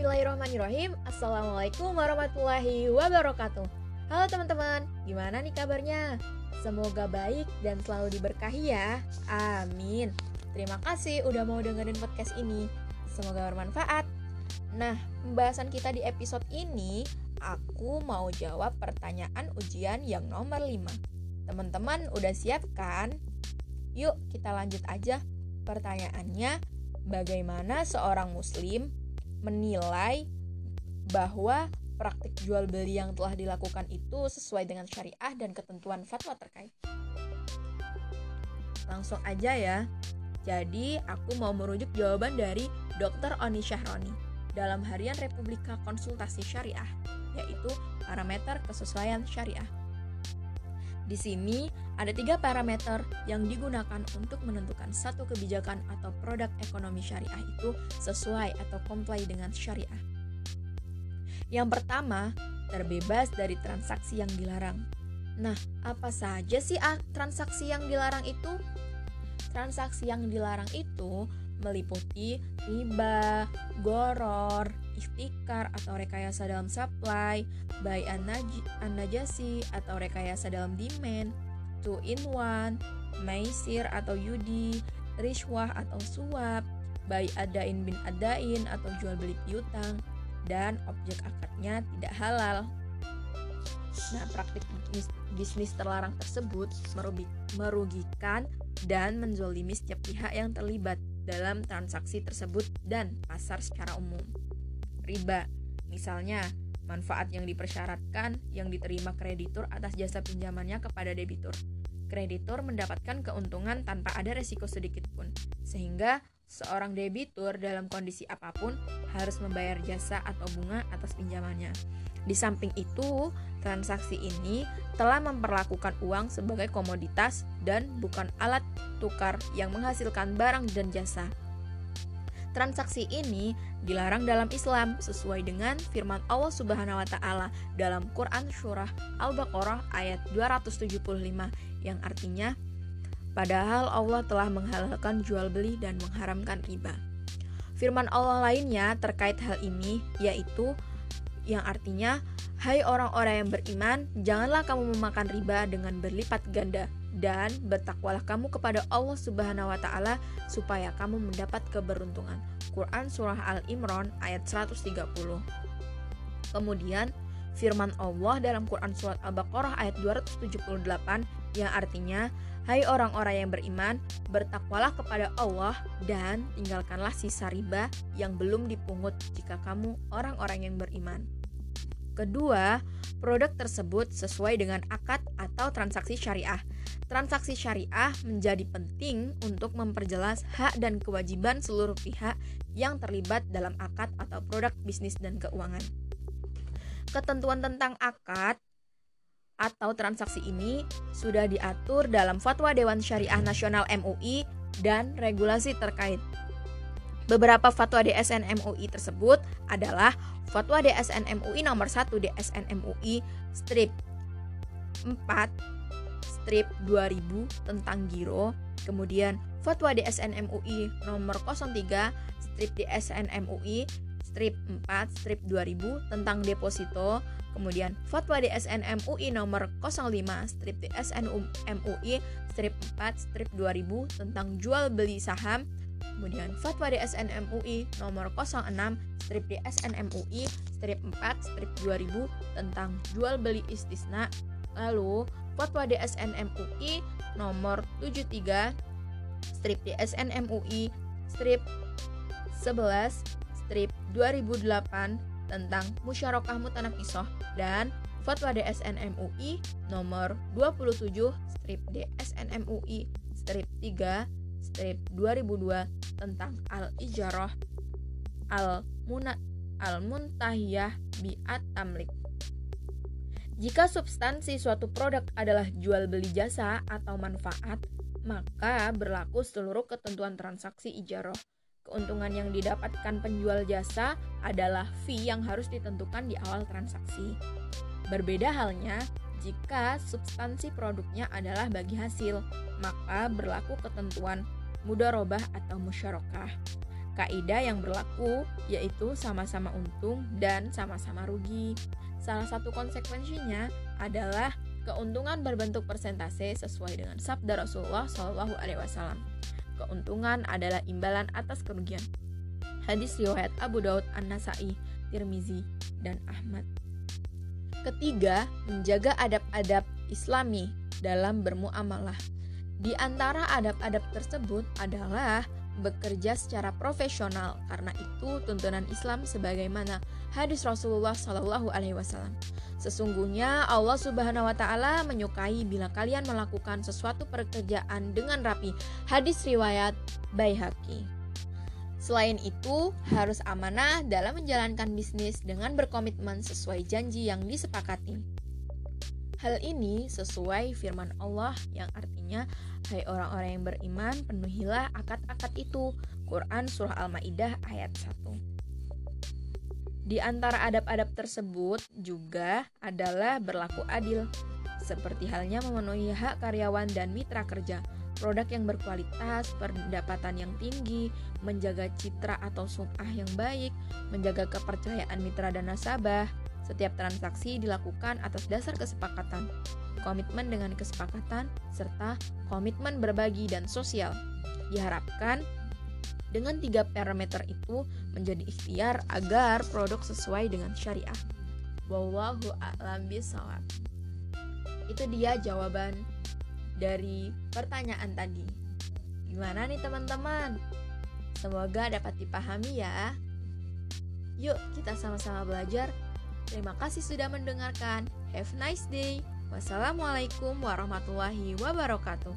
Bismillahirrahmanirrahim. Assalamualaikum warahmatullahi wabarakatuh. Halo teman-teman, gimana nih kabarnya? Semoga baik dan selalu diberkahi ya. Amin. Terima kasih udah mau dengerin podcast ini. Semoga bermanfaat. Nah, pembahasan kita di episode ini Aku mau jawab pertanyaan ujian yang nomor 5 Teman-teman udah siap kan? Yuk kita lanjut aja Pertanyaannya, bagaimana seorang muslim menilai bahwa praktik jual beli yang telah dilakukan itu sesuai dengan syariah dan ketentuan fatwa terkait. Langsung aja ya. Jadi, aku mau merujuk jawaban dari Dr. Oni Syahroni dalam harian Republika Konsultasi Syariah, yaitu parameter kesesuaian syariah. Di sini ada tiga parameter yang digunakan untuk menentukan satu kebijakan atau produk ekonomi syariah itu sesuai atau comply dengan syariah. Yang pertama, terbebas dari transaksi yang dilarang. Nah, apa saja sih ah, transaksi yang dilarang itu? Transaksi yang dilarang itu meliputi riba, goror, ikhtikar atau rekayasa dalam supply, buy an-najasi atau rekayasa dalam demand, two in one, maisir atau yudi, rishwah atau suap, buy adain bin adain atau jual beli piutang, dan objek akadnya tidak halal. Nah, praktik bisnis, bisnis terlarang tersebut merugikan dan menzolimi setiap pihak yang terlibat dalam transaksi tersebut dan pasar secara umum riba. Misalnya, manfaat yang dipersyaratkan yang diterima kreditur atas jasa pinjamannya kepada debitur. Kreditur mendapatkan keuntungan tanpa ada resiko sedikit pun, sehingga seorang debitur dalam kondisi apa pun harus membayar jasa atau bunga atas pinjamannya. Di samping itu, transaksi ini telah memperlakukan uang sebagai komoditas dan bukan alat tukar yang menghasilkan barang dan jasa. Transaksi ini dilarang dalam Islam sesuai dengan firman Allah Subhanahu wa taala dalam Quran surah Al-Baqarah ayat 275 yang artinya padahal Allah telah menghalalkan jual beli dan mengharamkan riba. Firman Allah lainnya terkait hal ini yaitu yang artinya hai orang-orang yang beriman janganlah kamu memakan riba dengan berlipat ganda dan bertakwalah kamu kepada Allah Subhanahu wa taala supaya kamu mendapat keberuntungan. Quran surah Al-Imran ayat 130. Kemudian firman Allah dalam Quran surat Al-Baqarah ayat 278 yang artinya Hai orang-orang yang beriman, bertakwalah kepada Allah dan tinggalkanlah sisa riba yang belum dipungut jika kamu orang-orang yang beriman. Kedua, produk tersebut sesuai dengan akad atau transaksi syariah. Transaksi syariah menjadi penting untuk memperjelas hak dan kewajiban seluruh pihak yang terlibat dalam akad atau produk bisnis dan keuangan. Ketentuan tentang akad atau transaksi ini sudah diatur dalam Fatwa Dewan Syariah Nasional MUI dan regulasi terkait. Beberapa fatwa DSN MUI tersebut adalah Fatwa DSN MUI nomor 1 DSN MUI strip 4 strip 2000 tentang giro, kemudian Fatwa DSN MUI nomor 03 strip DSN MUI strip 4 strip 2000 tentang deposito, kemudian Fatwa DSN MUI nomor 05 strip DSN MUI strip 4 strip 2000 tentang jual beli saham, Kemudian Fatwa DSN MUI nomor 06 strip DSN MUI strip 4 strip 2000 tentang jual beli istisna. Lalu Fatwa DSN MUI nomor 73 strip DSN MUI strip 11 strip 2008 tentang musyarakah mutanakisoh dan Fatwa DSN MUI nomor 27 strip DSN MUI strip 3 strip 2002 tentang al-ijarah al-muna al-muntahiyah bi'at tamlik. Jika substansi suatu produk adalah jual beli jasa atau manfaat, maka berlaku seluruh ketentuan transaksi ijarah. Keuntungan yang didapatkan penjual jasa adalah fee yang harus ditentukan di awal transaksi. Berbeda halnya jika substansi produknya adalah bagi hasil, maka berlaku ketentuan mudarobah atau musyarakah. Kaidah yang berlaku yaitu sama-sama untung dan sama-sama rugi. Salah satu konsekuensinya adalah keuntungan berbentuk persentase sesuai dengan sabda Rasulullah Shallallahu Alaihi Wasallam. Keuntungan adalah imbalan atas kerugian. Hadis riwayat Abu Daud An-Nasai, Tirmizi, dan Ahmad. Ketiga, menjaga adab-adab Islami dalam bermuamalah. Di antara adab-adab tersebut adalah bekerja secara profesional karena itu tuntunan Islam sebagaimana hadis Rasulullah Shallallahu alaihi wasallam. Sesungguhnya Allah Subhanahu wa taala menyukai bila kalian melakukan sesuatu pekerjaan dengan rapi. Hadis riwayat Baihaqi. Selain itu, harus amanah dalam menjalankan bisnis dengan berkomitmen sesuai janji yang disepakati. Hal ini sesuai firman Allah yang artinya, Hai orang-orang yang beriman, penuhilah akad-akad itu. Quran Surah Al-Ma'idah ayat 1 Di antara adab-adab tersebut juga adalah berlaku adil, seperti halnya memenuhi hak karyawan dan mitra kerja, produk yang berkualitas, pendapatan yang tinggi, menjaga citra atau sum'ah yang baik, menjaga kepercayaan mitra dan nasabah, setiap transaksi dilakukan atas dasar kesepakatan, komitmen dengan kesepakatan, serta komitmen berbagi dan sosial. Diharapkan dengan tiga parameter itu menjadi ikhtiar agar produk sesuai dengan syariah. Wallahu a'lam bishawab. Itu dia jawaban dari pertanyaan tadi. Gimana nih teman-teman? Semoga dapat dipahami ya. Yuk kita sama-sama belajar Terima kasih sudah mendengarkan. Have a nice day. Wassalamualaikum warahmatullahi wabarakatuh.